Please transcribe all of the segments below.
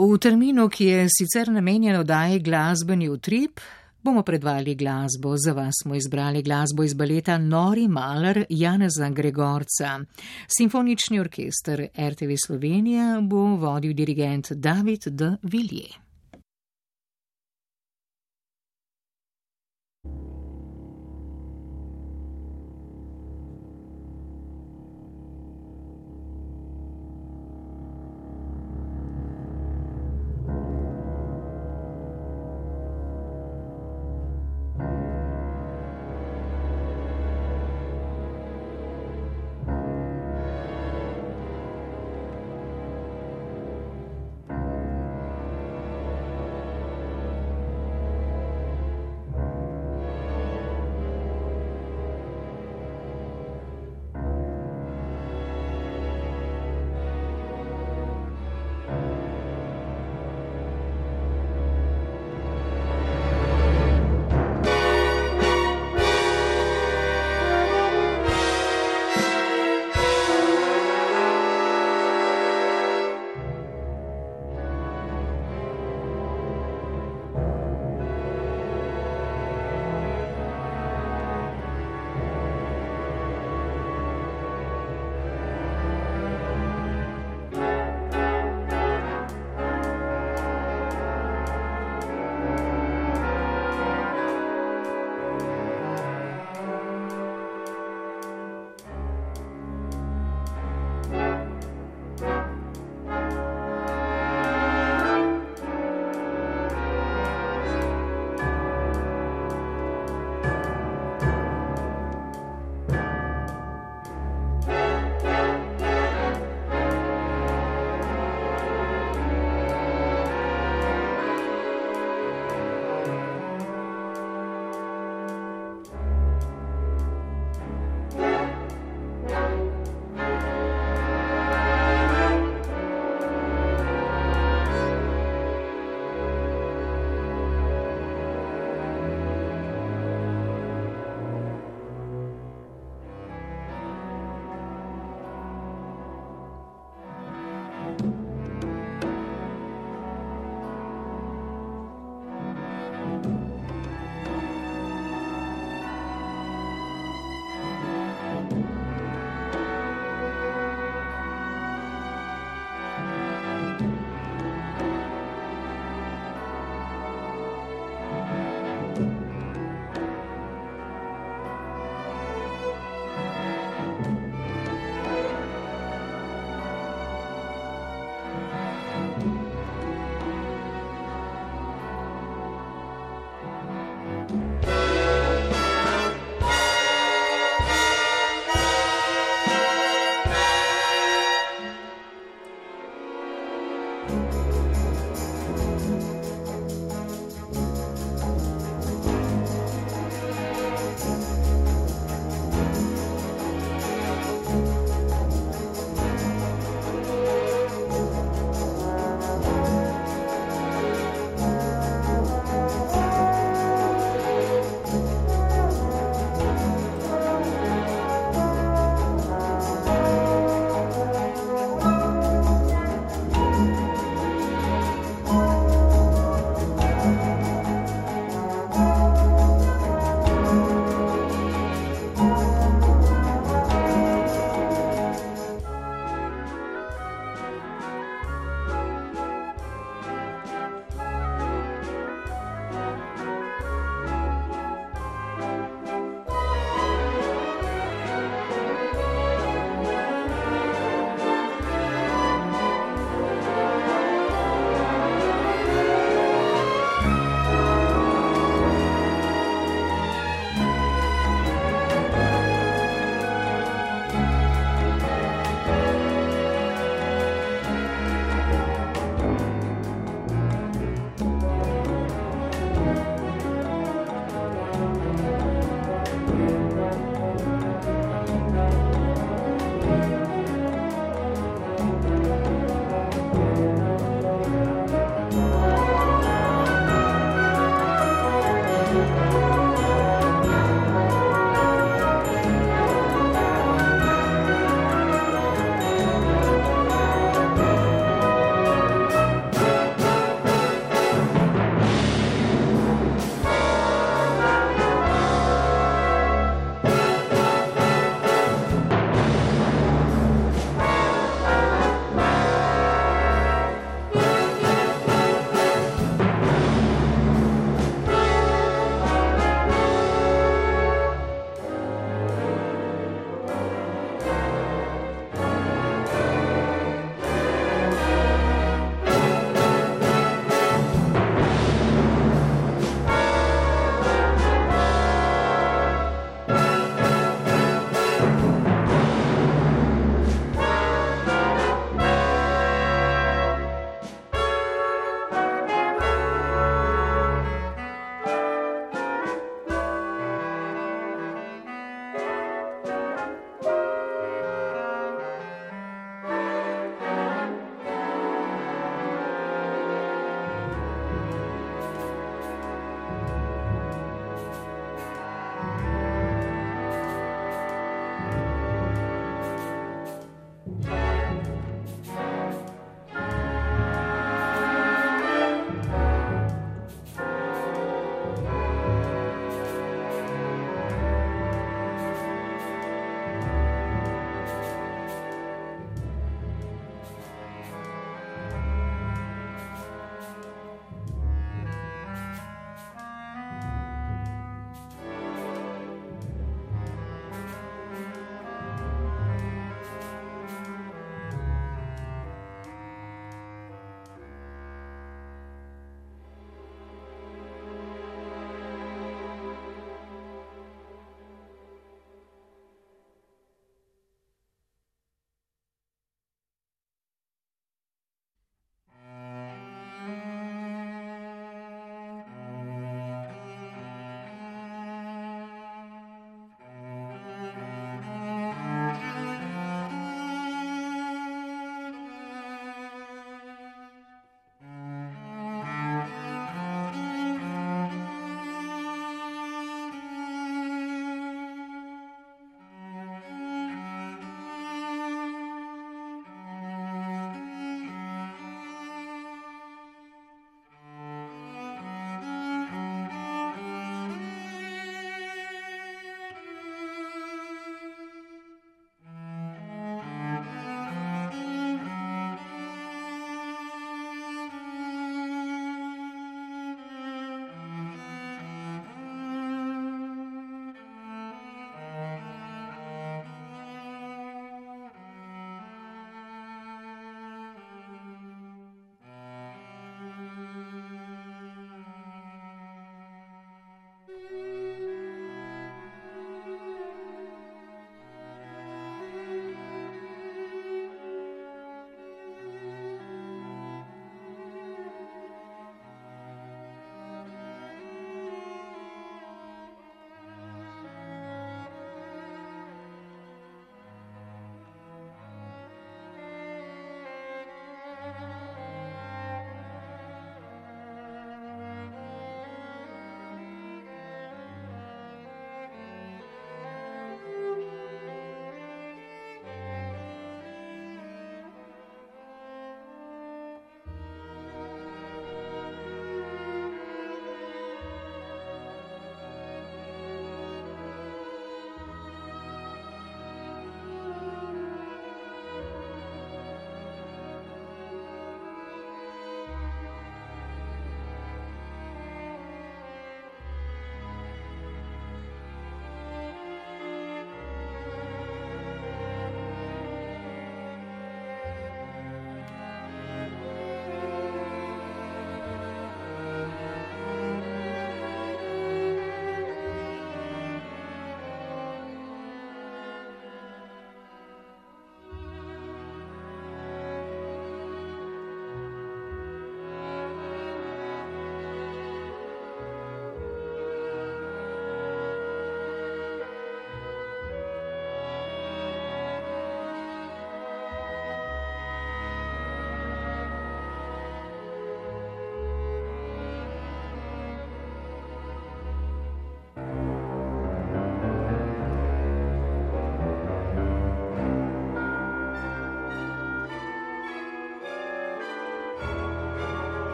V terminu, ki je sicer namenjen oddaji glasbeni utrip, bomo predvali glasbo. Za vas smo izbrali glasbo iz baleta Nori Maler Janeza Gregorca. Simfonični orkester RTV Slovenija bo vodil dirigent David D. Vilje.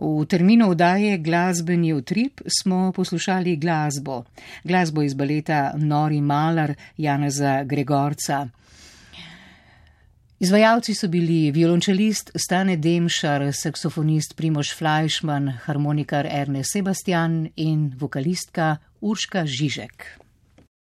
V terminu vdaje Glasbeni utrip smo poslušali glasbo. Glasbo iz baleta Nori Malar Janeza Gregorca. Izvajalci so bili violončelist Stane Demšar, saksofonist Primoš Flajšman, harmonikar Erne Sebastian in vokalistka Urška Žižek.